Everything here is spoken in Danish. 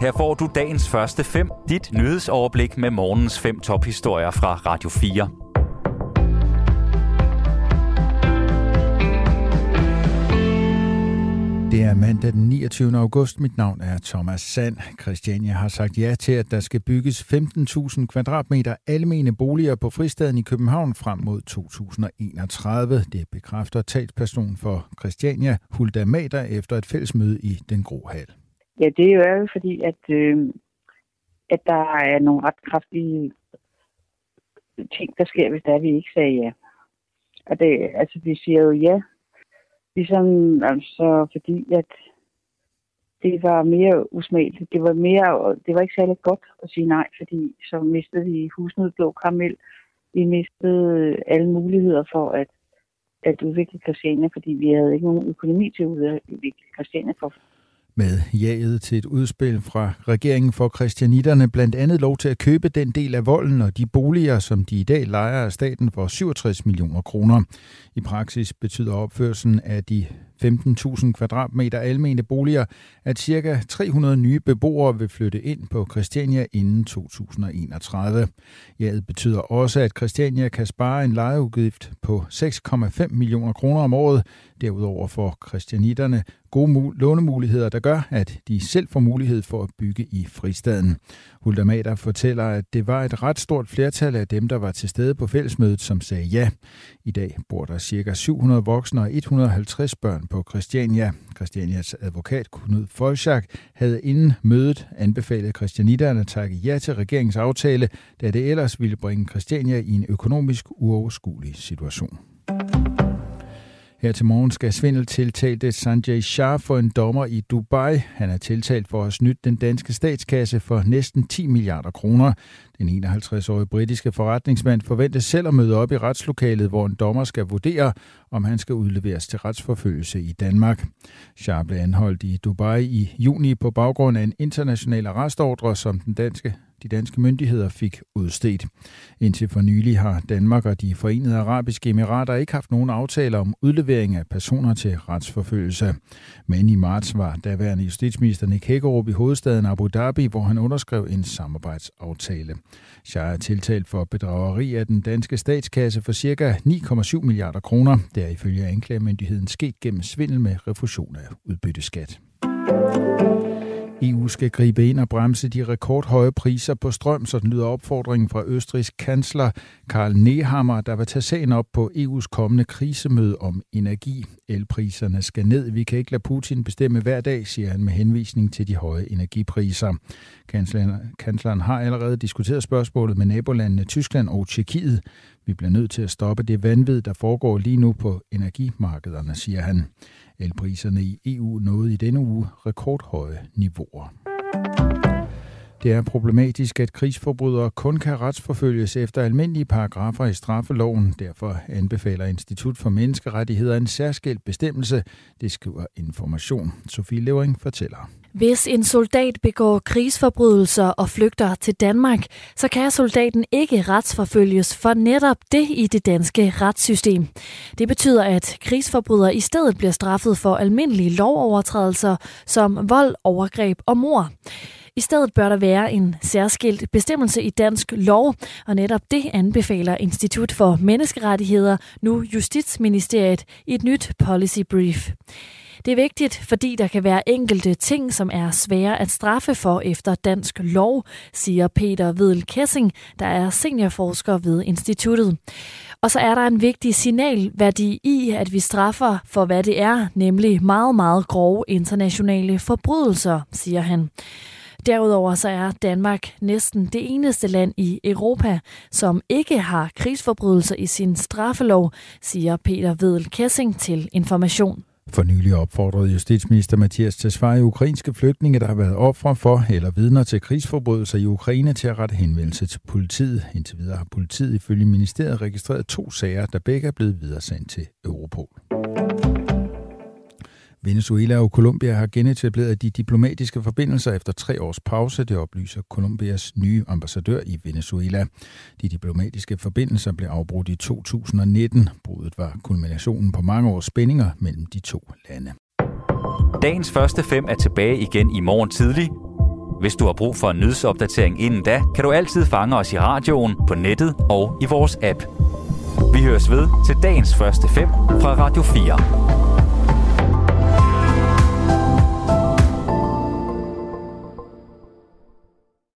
Her får du dagens første fem, dit nyhedsoverblik med morgens fem tophistorier fra Radio 4. Det er mandag den 29. august. Mit navn er Thomas Sand. Christiania har sagt ja til, at der skal bygges 15.000 kvadratmeter almene boliger på fristaden i København frem mod 2031. Det bekræfter talsperson for Christiania, Hulda Mader, efter et fællesmøde i Den Grå Hal. Ja, det er jo fordi, at, øh, at der er nogle ret kraftige ting, der sker, hvis der vi ikke sagde ja. Og det, altså, vi siger jo ja Ligesom, altså, fordi at det var mere usmageligt. Det var, mere, det var ikke særlig godt at sige nej, fordi så mistede vi husnød blå karamel. Vi mistede øh, alle muligheder for at, at udvikle Christiania, fordi vi havde ikke nogen økonomi til at udvikle Christiania for med jaget til et udspil fra regeringen for kristianitterne blandt andet lov til at købe den del af volden og de boliger, som de i dag lejer af staten for 67 millioner kroner. I praksis betyder opførelsen af de 15.000 kvadratmeter almene boliger, at ca. 300 nye beboere vil flytte ind på Christiania inden 2031. Jaget betyder også, at Christiania kan spare en lejeudgift på 6,5 millioner kroner om året. Derudover får christianitterne gode lånemuligheder, der gør, at de selv får mulighed for at bygge i fristaden. Hulda Mader fortæller, at det var et ret stort flertal af dem, der var til stede på fællesmødet, som sagde ja. I dag bor der ca. 700 voksne og 150 børn på Christiania. Christianias advokat Knud Folchak havde inden mødet anbefalet Christianitterne at takke ja til regeringens aftale, da det ellers ville bringe Christiania i en økonomisk uoverskuelig situation. Her til morgen skal svindel tiltalte Sanjay Shah for en dommer i Dubai. Han er tiltalt for at have snydt den danske statskasse for næsten 10 milliarder kroner. Den 51-årige britiske forretningsmand forventes selv at møde op i retslokalet, hvor en dommer skal vurdere, om han skal udleveres til retsforfølgelse i Danmark. Shah blev anholdt i Dubai i juni på baggrund af en international arrestordre, som den danske de danske myndigheder fik udstedt. Indtil for nylig har Danmark og de forenede arabiske emirater ikke haft nogen aftaler om udlevering af personer til retsforfølgelse. Men i marts var daværende justitsminister Nick Hækkerup i hovedstaden Abu Dhabi, hvor han underskrev en samarbejdsaftale. Shah er tiltalt for bedrageri af den danske statskasse for ca. 9,7 milliarder kroner. Det er ifølge anklagemyndigheden sket gennem svindel med refusion af udbytteskat. EU skal gribe ind og bremse de rekordhøje priser på strøm, så den lyder opfordringen fra Østrigs kansler Karl Nehammer, der vil tage sagen op på EU's kommende krisemøde om energi. Elpriserne skal ned. Vi kan ikke lade Putin bestemme hver dag, siger han med henvisning til de høje energipriser. Kansleren, kansleren har allerede diskuteret spørgsmålet med nabolandene Tyskland og Tjekkiet. Vi bliver nødt til at stoppe det vanvid, der foregår lige nu på energimarkederne, siger han. Elpriserne i EU nåede i denne uge rekordhøje niveauer. Det er problematisk, at krigsforbrydere kun kan retsforfølges efter almindelige paragrafer i straffeloven. Derfor anbefaler Institut for Menneskerettigheder en særskilt bestemmelse. Det skriver Information. Sofie Levering fortæller. Hvis en soldat begår krigsforbrydelser og flygter til Danmark, så kan soldaten ikke retsforfølges for netop det i det danske retssystem. Det betyder, at krigsforbrydere i stedet bliver straffet for almindelige lovovertrædelser som vold, overgreb og mor. I stedet bør der være en særskilt bestemmelse i dansk lov, og netop det anbefaler Institut for Menneskerettigheder nu Justitsministeriet i et nyt policy brief. Det er vigtigt, fordi der kan være enkelte ting, som er svære at straffe for efter dansk lov, siger Peter Vedel Kessing, der er seniorforsker ved instituttet. Og så er der en vigtig signalværdi i, at vi straffer for, hvad det er, nemlig meget, meget grove internationale forbrydelser, siger han. Derudover så er Danmark næsten det eneste land i Europa, som ikke har krigsforbrydelser i sin straffelov, siger Peter Vedel Kessing til Information. For nylig opfordrede justitsminister Mathias Tesfaye ukrainske flygtninge, der har været ofre for eller vidner til krigsforbrydelser i Ukraine, til at rette henvendelse til politiet. Indtil videre har politiet ifølge ministeriet registreret to sager, der begge er blevet videresendt til Europol. Venezuela og Colombia har genetableret de diplomatiske forbindelser efter tre års pause, det oplyser Colombias nye ambassadør i Venezuela. De diplomatiske forbindelser blev afbrudt i 2019. Bruddet var kulminationen på mange års spændinger mellem de to lande. Dagens første fem er tilbage igen i morgen tidlig. Hvis du har brug for en nyhedsopdatering inden da, kan du altid fange os i radioen, på nettet og i vores app. Vi høres ved til dagens første fem fra Radio 4.